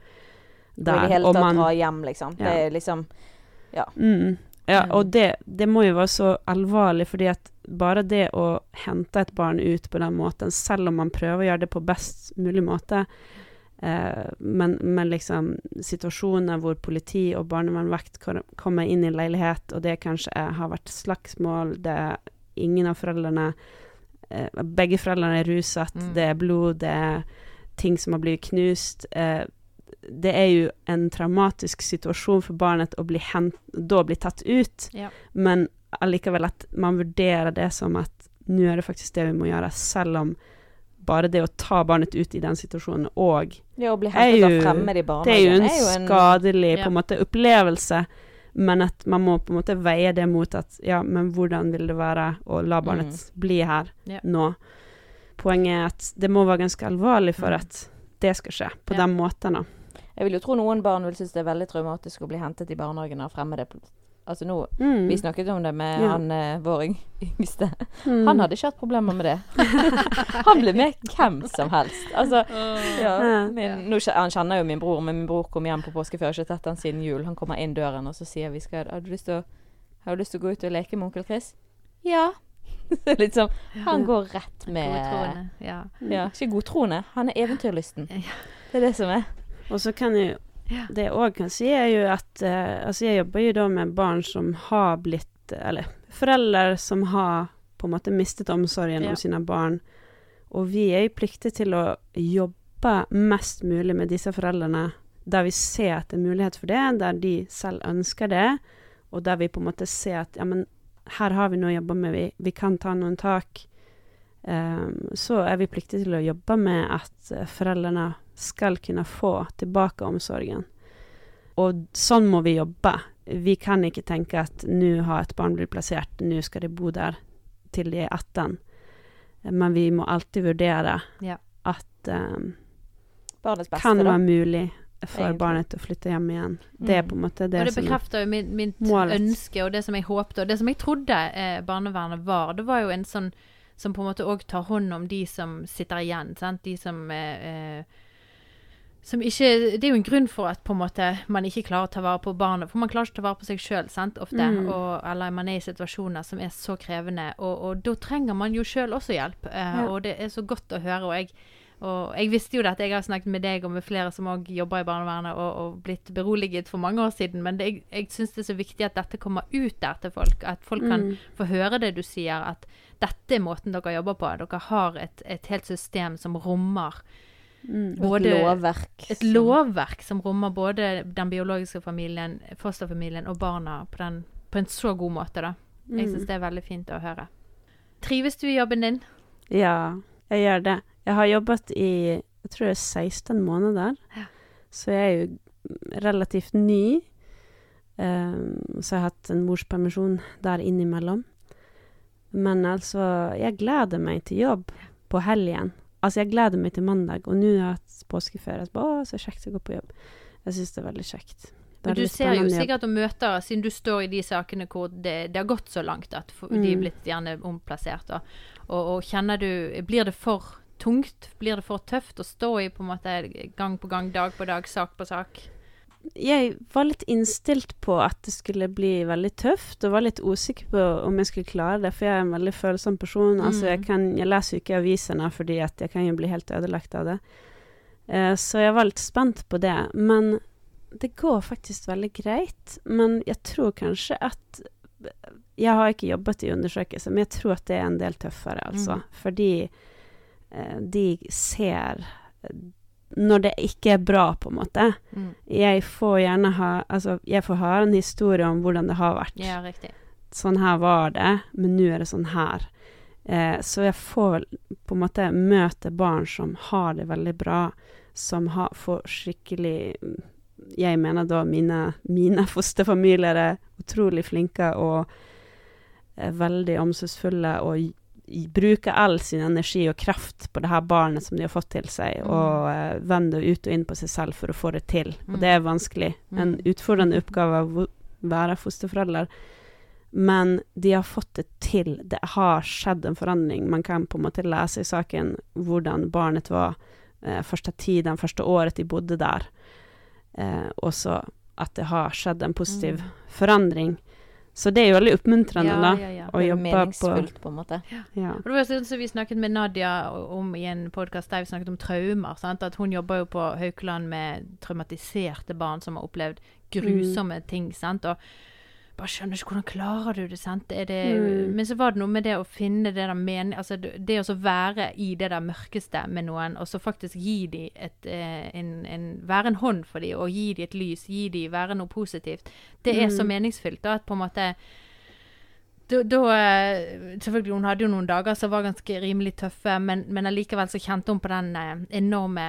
i det der. hele tatt man dra hjem, liksom. Ja. Det er liksom Mm. Ja, Mm. og det, det må jo være så alvorlig, fordi at bare det å hente et barn ut på den måten, selv om man prøver å gjøre det på best mulig måte, Uh, men, men liksom situasjoner hvor politi og barnevernvakt kommer inn i leilighet, og det kanskje er, har vært slagsmål, det ingen av foreldrene eh, Begge foreldrene er ruset, Mm. det er blod, det er ting som har blitt knust. Eh, det er jo en traumatisk situasjon for barnet å bli hent, da bli tatt ut, Ja. men allikevel at man vurderer det som at nå er det faktisk det vi må gjøre, selv om bare det å ta barnet ut i den situasjonen og Det å bli hentet av fremmede i Det er jo en skadelig Ja. måte opplevelse, men at man må på en måte veie det mot at ja, men hvordan vil det være å la barnet bli her yeah. nå? Poenget er at det må være ganske alvorlig for Mm. at det skal skje på yeah. den måten, da. Jeg vil jo tro noen barn vil synes det er veldig traumatisk å bli hentet i barnehagen av fremmede. Altså nå, Mm. Vi snakket om det med Ja. han eh, vår yngste. Mm. Han hadde ikke hatt problemer med det. han ble med hvem som helst. Altså, ja, min, nå, han kjenner jo min bror, men min bror kom hjem på påske før. Jeg har ikke sett han siden jul. Han kommer inn døren, og så sier vi skal, har du lyst til å, har du lyst til å gå ut og leke med onkel Chris? Ja. Sånn, han går rett med Godtroende. Ja. Ja, ikke godtroende. Han er eventyrlysten. Det er det som er. Og så kan jeg Ja. Det jeg òg kan si, er jo at eh, Altså, jeg jobber jo da med barn som har blitt Eller foreldre som har på en måte mistet omsorgen Ja. om sine barn. Og vi er jo pliktige til å jobbe mest mulig med disse foreldrene der vi ser at det er mulighet for det, der de selv ønsker det, og der vi på en måte ser at ja, men her har vi noe å jobbe med, vi, vi kan ta noen tak. Um, så er vi pliktige til å jobbe med at eh, foreldrene skal kunne få tilbake omsorgen. Og sånn må vi jobbe. Vi kan ikke tenke at nå har et barn blitt plassert, nå skal de bo der til de er 18. Men vi må alltid vurdere Ja. at um, Barnets beste, kan være mulig for Egentlig. barnet å flytte hjem igjen. Det er Mm. på en måte det, og det som bekrefter jo mitt, mitt ønske, og det som jeg håpte, og det som jeg trodde eh, barnevernet var. Det var jo en sånn som på en måte òg tar hånd om de som sitter igjen. Sant? De som eh, eh, ikke, Det er jo en grunn for at måte man ikke klarer å ta vare på barnet. For man klarer ikke å ta vare på seg sjøl ofte. Mm. Og, eller man er i situasjoner som er så krevende. Og, og da trenger man jo sjøl også hjelp. Eh, Ja. Og det er så godt å høre. Og jeg Og jeg visste jo dette, jeg har snakket med deg og med flere som òg jobber i barnevernet, og, og blitt beroliget for mange år siden, men det, jeg, jeg syns det er så viktig at dette kommer ut der til folk. At folk kan Mm. få høre det du sier, at dette er måten dere jobber på. Dere har et, et helt system som rommer Mm. både et lovverk. et lovverk som rommer både den biologiske familien, fosterfamilien og barna på, den, på en så god måte, da. Jeg Mm. syns det er veldig fint å høre. Trives du i jobben din? Ja, jeg gjør det. Jeg har jobbet i jeg tror det er 16 måneder, Ja. så jeg er jo relativt ny. Um, så jeg har hatt en morspermisjon der innimellom. Men altså, jeg gleder meg til jobb på helgen. Altså, jeg gleder meg til mandag, og nå har jeg hatt påskeferie. Så Å, så kjekt å gå på jobb. Jeg syns det er veldig kjekt. Men du ser jo sikkert og møter, siden du står i de sakene hvor det, det har gått så langt at for, de er Mm. blitt gjerne omplassert, og, og, og kjenner du Blir det for tungt? Blir det for tøft å stå i på en måte gang på gang, dag på dag, sak på sak? Jeg var litt innstilt på at det skulle bli veldig tøft, og var litt usikker på om jeg skulle klare det, for jeg er en veldig følsom person. Altså, jeg, Mm. kan, jeg leser jo ikke avisene fordi at jeg kan jo bli helt ødelagt av det. Eh, så jeg var litt spent på det. Men det går faktisk veldig greit. Men jeg tror kanskje at Jeg har ikke jobbet i undersøkelser, men jeg tror at det er en del tøffere, altså. Mm. Fordi eh, de ser når det ikke er bra, på en måte Mm. jeg får gjerne ha Altså, jeg får ha en historie om hvordan det har vært. Ja, riktig. Sånn her var det, men nå er det sånn her. Eh, så jeg får på en måte møte barn som har det veldig bra, som har, får skikkelig Jeg mener da mine, mine fosterfamilier er utrolig flinke og er veldig omsorgsfulle og bruker all sin energi og kraft på det her barnet som de har fått til seg, Mm. og uh, vender ut og inn på seg selv for å få det til. Mm. Og det er vanskelig. En Mm. utfordrende oppgave å være fosterforelder. Men de har fått det til. Det har skjedd en forandring. Man kan på en måte lese i saken hvordan barnet var uh, første tiden, første året de bodde der. uh, og så at det har skjedd en positiv Mm. forandring. Så det er jo veldig oppmuntrende, Ja, da. ja, ja. Å Det er jobbe på meningsfullt, på en måte. ja. Og det var sånn som vi snakket med Nadia om i en podkast der vi snakket om traumer. Sant? At hun jobber jo på Haukeland med traumatiserte barn som har opplevd grusomme ting. Sant? Og bare skjønner ikke hvordan klarer du det, sant. Det, Mm. Men så var det noe med det å finne det der mening Altså det å så være i det der mørkeste med noen, og så faktisk gi dem et eh, en, en, Være en hånd for dem, og gi dem et lys, gi dem være noe positivt. Det er så Mm. meningsfylt da, at på en måte da, da eh, Selvfølgelig, hun hadde jo noen dager som var ganske rimelig tøffe, men, men allikevel så kjente hun på den eh, enorme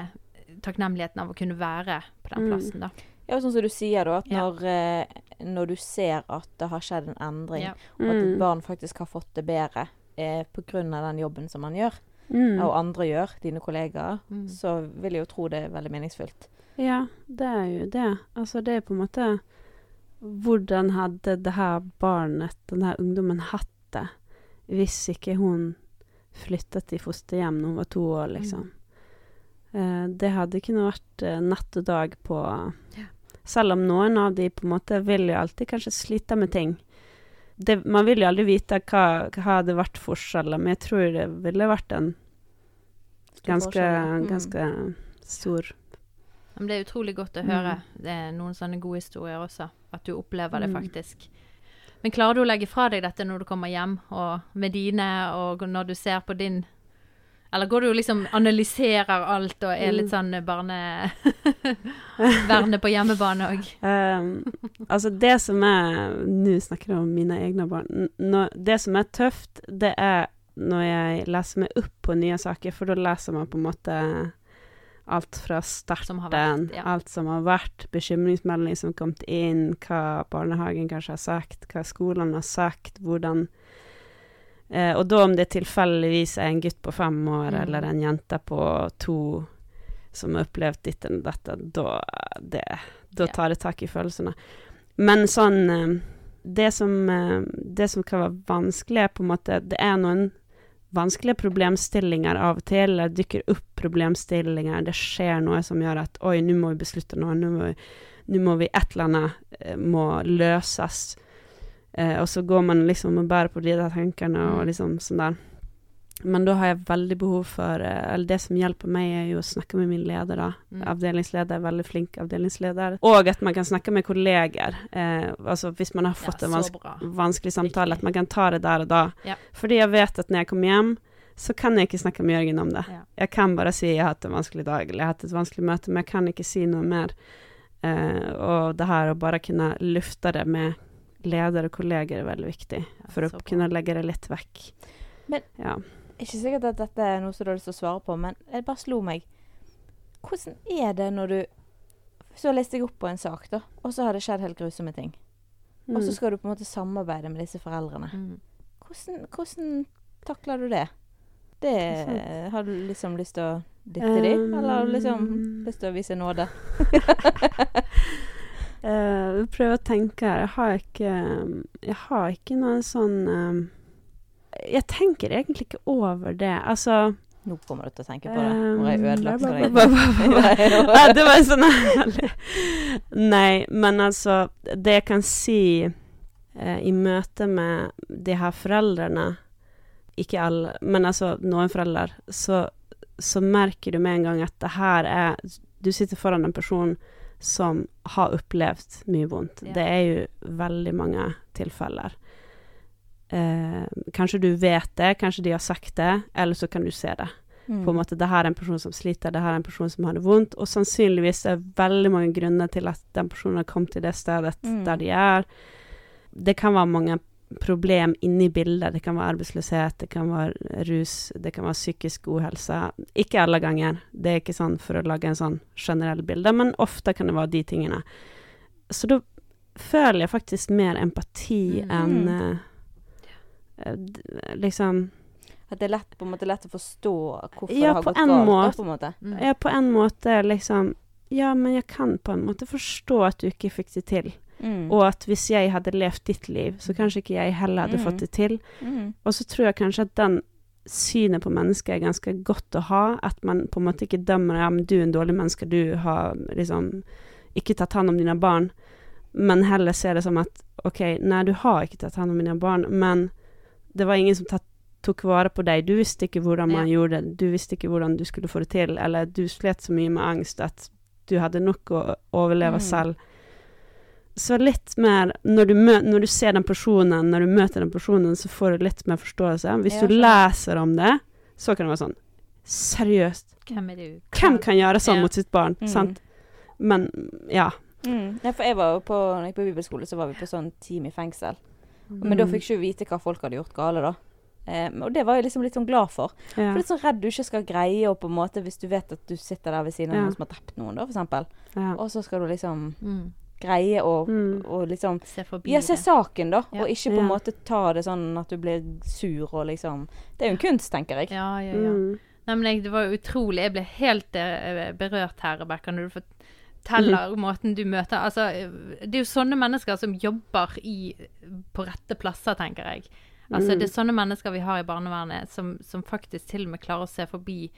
takknemligheten av å kunne være på den Mm. plassen, da. Ja, sånn som du sier, da. At Ja. når, eh, når du ser at det har skjedd en endring, Ja. og at et Mm. barn faktisk har fått det bedre eh, av den jobben som man gjør, Mm. og andre gjør, dine kollegaer, Mm. så vil jeg jo tro det er veldig meningsfullt. Ja, det er jo det. Altså, det er på en måte Hvordan hadde det her barnet, den her ungdommen, hatt det hvis ikke hun flyttet i fosterhjem når hun var to år, liksom? Eh, det hadde kunne vært eh, natt og dag på Ja. Selv om noen av de på en måte vil jo alltid kanskje slite med ting. Det, man vil jo aldri vite hva, hva hadde vært forskjellen, men jeg tror det ville vært en ganske. Mm. ganske stor Men det er utrolig godt å Mm. høre det er noen sånne gode historier også. At du opplever det Mm. faktisk. Men klarer du å legge fra deg dette når du kommer hjem, og med dine, og når du ser på din Eller går du og liksom analyserer alt og er litt sånn barne... Vernet på hjemmebane òg? Um, altså, det som er Nå snakker jeg om mine egne barn. Når, det som er tøft, det er når jeg leser meg opp på nye saker, for da leser man på en måte alt fra starten, vært, ja. alt som har vært, bekymringsmelding som har kommet inn, hva barnehagen kanskje har sagt, hva skolen har sagt, hvordan eh, Og da om det tilfeldigvis er en gutt på fem år Mm. eller en jente på to som har opplevd ditt og dette, da det, da tar det tak i følelsene. Men sånn eh, det som, eh, det som kan være vanskelig, er på en måte Det er noen vanskelige problemstillinger av og til. eller Det dykker opp problemstillinger. Det skjer noe som gjør at Oi, nå må vi beslutte noe. Nå må må vi Et eller annet eh, må løses. Eh, og så går man liksom og bærer på de der tankene og Mm. liksom sånn der. Men da har jeg veldig behov for eh, Eller det som hjelper meg, er jo å snakke med min leder, da. Mm. Avdelingsleder, veldig flink avdelingsleder. Og at man kan snakke med kolleger. Eh, altså hvis man har fått Ja, en vanskelig vanskelig samtale, Riktig. at man kan ta det der og da. Ja. Fordi jeg vet at når jeg kommer hjem, så kan jeg ikke snakke med Jørgen om det. Ja. Jeg kan bare si jeg har hatt en vanskelig dag, eller jeg har hatt et vanskelig møte, men jeg kan ikke si noe mer. Eh, og det her å bare kunne lufte det med leder og kolleger er veldig viktig, for å bra. kunne legge det litt vekk. Men- ja. Ikke sikkert at dette er noe som du har lyst til å svare på, men det bare slo meg. Hvordan er det når du Så leste jeg opp på en sak, da, og så har det skjedd helt grusomme ting. Og så Mm. skal du på en måte samarbeide med disse foreldrene. Mm. Hvordan, hvordan takler du det? Det. Har du liksom lyst til å dytte de, eller har du liksom Um, lyst til å vise nåde? uh, prøv å tenke her. Jeg har ikke Jeg har ikke noen sånn eh, Jeg tenker egentlig ikke over det. Altså Nå kommer du til å tenke på det. Har jeg Um, ødelagt for deg. det var sånn herlig. Nei, men altså Det jeg kan si eh, i møte med de her foreldrene Ikke alle, men altså noen foreldre, så, så merker du med en gang at det her er Du sitter foran en person som har opplevd mye vondt. Ja. Det er jo veldig mange tilfeller. Eh, kanskje du vet det, kanskje de har sagt det, eller så kan du se det Mm. på en måte, det her er en person som sliter, det her er en person som har det vondt, og sannsynligvis er det veldig mange grunner til at den personen har kommet til det stedet Mm. der de er. Det kan være mange problem inni bildet. Det kan være arbeidsløshet, det kan være rus, det kan være psykisk uhelse. Ikke alle ganger, det er ikke sånn for å lage en sånn generell bilde, men ofte kan det være de tingene. Så da føler jeg faktisk mer empati Mm. enn d- liksom At det er lett, på en måte, lett å forstå hvorfor Ja, det har gått galt. Da, måte. på en måte. Mm. Ja, på en måte liksom Ja, men jeg kan på en måte forstå at du ikke fikk det til. Mm. Og at hvis jeg hadde levd ditt liv, så kanskje ikke jeg heller hadde Mm. fått det til. Mm. Og så tror jeg kanskje at den synet på mennesket er ganske godt å ha. At man på en måte ikke dømmer ja, men du er en dårlig menneske, du har liksom ikke tatt hånd om dine barn. Men heller ser det som at OK, nei, du har ikke tatt hånd om dine barn, men det var ingen som tatt, tok vare på deg. Du visste ikke hvordan man gjorde det, du visste ikke hvordan du skulle få det til, eller du slet så mye med angst at du hadde nok å overleve Mm. selv. Så litt mer når du, når du ser den personen, når du møter den personen, så får du litt mer forståelse. Hvis du leser om det, så kan det være sånn Seriøst, Hvem du? hvem kan gjøre sånn Ja. mot sitt barn? Mm. Sant? Men ja. Mm. Ja, for jeg var jo på, når jeg på bibelskole, så var vi på sånn team i fengsel. Men da Mm. fikk ikke hun vite hva folk hadde gjort gale, da. Um, og det var jeg liksom litt sånn glad for. ja. For litt sånn redd du ikke skal greie å på en måte Hvis du vet at du sitter der ved siden av Ja. noen som har drept noen, da, eksempel. ja. Og så skal du liksom Mm. greie å Mm. å liksom Se forbi Ja, se det. saken, da. Ja. Og ikke på en Ja. måte ta det sånn at du blir sur og liksom Det er jo en kunst, tenker jeg. Ja, ja, ja. Mm. Nei, men jeg, det var jo utrolig. Jeg ble helt eh, berørt her, Rebekka, når du forteller måten du møter Altså, eh, det er jo sånne mennesker som jobber i, på rette plasser, tenker jeg. Altså, Mm. det er sånne mennesker vi har i barnevernet, som, som faktisk til og med klarer å se forbi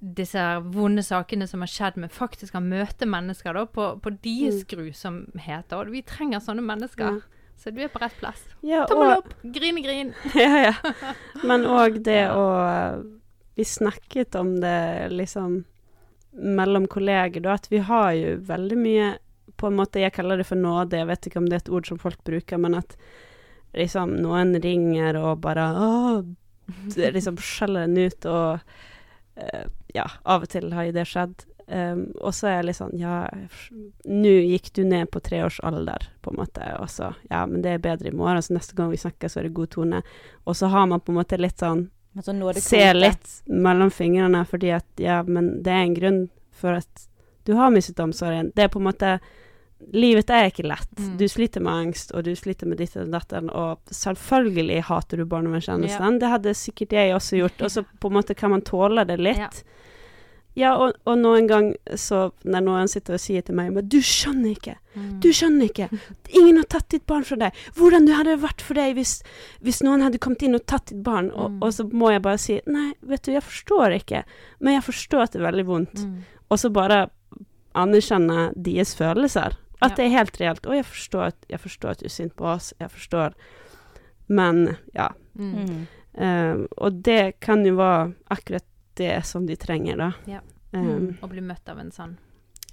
disse vonde sakene som har skjedd, men faktisk kan møte mennesker da, på, på deres grusomhet. Og vi trenger sånne mennesker. Ja. Så du er på rett plass. Ja, Tommel opp! Grine, grin! ja, ja. Men òg det å Vi snakket om det liksom mellom kolleger, da, at vi har jo veldig mye På en måte, jeg kaller det for nåde, jeg vet ikke om det er et ord som folk bruker, men at liksom noen ringer og bare Åh, liksom skjeller en ut, og uh, Ja, av og til har jo det skjedd. Um, og så er jeg litt sånn Ja, nå gikk du ned på tre års alder, på en måte, og så Ja, men det er bedre i morgen, så neste gang vi snakker, så er det god tone. Og så har man på en måte litt sånn. Ser litt mellom fingrene, fordi at Ja, men det er en grunn for at du har mistet omsorgen. Det er på en måte Livet er ikke lett. Mm. Du sliter med angst, og du sliter med ditt og datteren, og selvfølgelig hater du barnevernstjenesten. Det hadde sikkert jeg også gjort, og så på en måte kan man tåle det litt. Ja. Ja, og, og noen gang så Når noen sitter og sier til meg Men du skjønner ikke. Mm. Du skjønner ikke. Ingen har tatt ditt barn fra deg. Hvordan det hadde vært for deg hvis, hvis noen hadde kommet inn og tatt ditt barn? Og, Mm. og så må jeg bare si Nei, vet du, jeg forstår ikke. Men jeg forstår at det er veldig vondt. Mm. Og så bare anerkjenne deres følelser. At Ja. det er helt reelt. Og jeg forstår, at, jeg forstår at du er sint på oss. Jeg forstår. Men ja. Mm. Mm. Um, og det kan jo være akkurat det som de trenger, da. Ja. Um. Å bli møtt av en sånn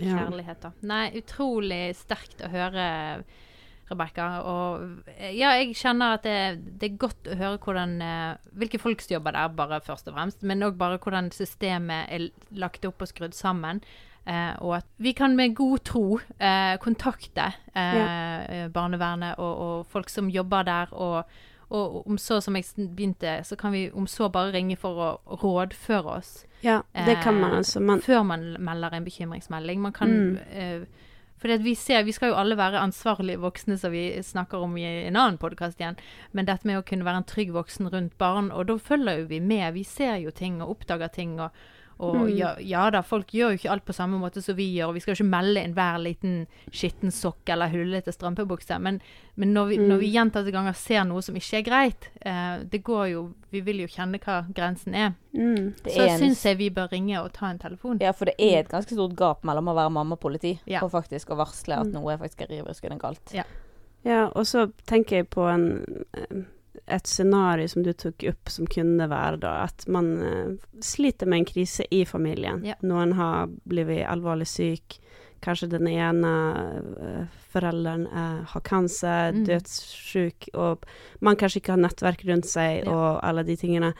kjærlighet, da. Nei, utrolig sterkt å høre, Rebekka. Og eh, ja, jeg kjenner at det, det er godt å høre hvordan eh, Hvilke folk som jobber der, bare først og fremst. Men òg bare hvordan systemet er lagt opp og skrudd sammen. Eh, og at vi kan med god tro eh, kontakte eh, barnevernet og, og folk som jobber der. og og om så, som jeg begynte, så kan vi om så bare ringe for å rådføre oss ja, det kan man Eh, altså. Man, før man melder en bekymringsmelding. Man kan Mm. eh, fordi vi ser, vi skal jo alle være ansvarlige voksne, som vi snakker om i en annen podkast igjen. Men dette med å kunne være en trygg voksen rundt barn, og da følger jo vi med. Vi ser jo ting og oppdager ting. og og Mm. ja, ja da, folk gjør jo ikke alt på samme måte som vi gjør. og Vi skal jo ikke melde enhver hver liten skitten sokk eller hullete strømpebukse. Men, men når, vi, Mm. når vi gjentatte ganger ser noe som ikke er greit, eh, det går jo Vi vil jo kjenne hva grensen er. mm, Så en- syns jeg vi bør ringe og ta en telefon. Ja, for det er et ganske stort gap mellom å være mamma og politi Ja. og faktisk å varsle at Mm. noe er faktisk er rivruskende galt. Ja. ja, og så tenker jeg på en, eh, et scenario som du tok opp, som kunne være da at man uh, sliter med en krise i familien. Ja. Noen har blitt alvorlig syk. Kanskje den ene uh, forelderen uh, har kancer, Mm. dødssyk, og man kanskje ikke har nettverk rundt seg, Ja. og alle de tingene.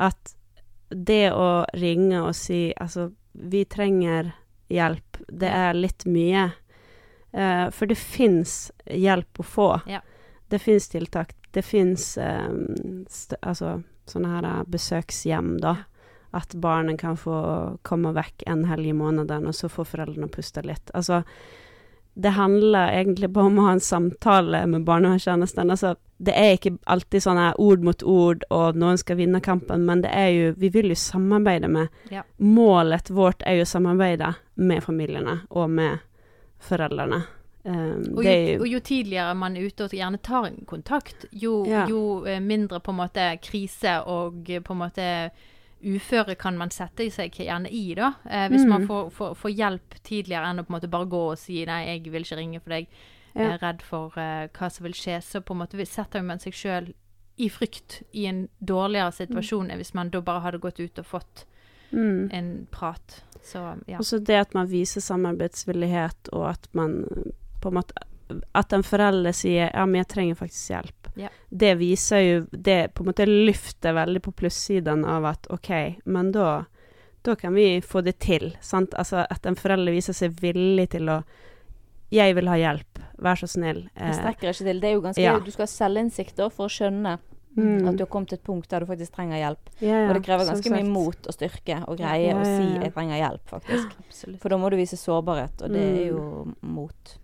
At det å ringe og si altså, vi trenger hjelp, det er litt mye. For det fins hjelp å få. Ja. Det fins tiltak. Det fins altså sånne her eh, besøkshjem, da. At barnet kan få komme vekk en helg i måneden, og så får foreldrene puste litt. Altså, det handler egentlig bare om å ha en samtale med barnevernstjenesten. Altså, det er ikke alltid sånn ord mot ord, og noen skal vinne kampen, men det er jo Vi vil jo samarbeide med Ja. Målet vårt er jo å samarbeide med familiene og med foreldrene. Um, Og jo, jo og jo tidligere man er ute og gjerne tar en kontakt, jo, Ja. jo eh, mindre på en måte krise og eh, på en måte uføre kan man sette seg gjerne i, da. Eh, hvis Mm. man får, får, får hjelp tidligere enn å på en måte bare gå og si nei, jeg vil ikke ringe for deg, jeg er redd for eh, hva som vil skje. Så på en måte setter man seg sjøl i frykt i en dårligere situasjon enn hvis man da bare hadde gått ut og fått mm. en prat. Så ja. Også det at man viser samarbeidsvillighet, og at man på en måte At en forelder sier 'ja, men jeg trenger faktisk hjelp'. Ja. Det viser jo Det på en måte løfter veldig på plussiden av at OK, men da da kan vi få det til. Sant? Altså at en forelder viser seg villig til å 'Jeg vil ha hjelp, vær så snill'. Det Eh, strekker ikke til. Det er jo ganske, Ja. Du skal ha selvinnsikt for å skjønne mm. at du har kommet til et punkt der du faktisk trenger hjelp. Ja, ja, og det krever ganske mye mot og styrke å greie Ja, å ja, si 'jeg trenger hjelp', faktisk. For da må du vise sårbarhet, og det er Mm. jo mot.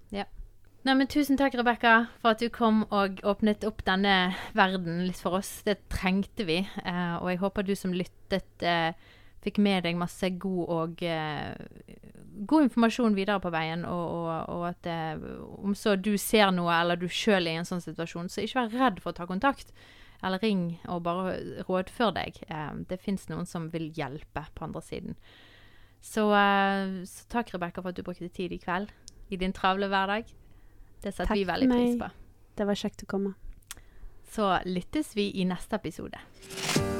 Nei, men Tusen takk, Rebekka, for at du kom og åpnet opp denne verden litt for oss. Det trengte vi. Eh, og jeg håper du som lyttet, eh, fikk med deg masse god og eh, god informasjon videre på veien. Og, og, og at eh, om så du ser noe, eller du sjøl er i en sånn situasjon, så ikke vær redd for å ta kontakt. Eller ring og bare rådfør deg. Eh, det fins noen som vil hjelpe på andre siden. Så, eh, så takk, Rebekka, for at du brukte tid i kveld i din travle hverdag. Det setter vi veldig pris på. Det var kjekt å komme. Så lyttes vi i neste episode.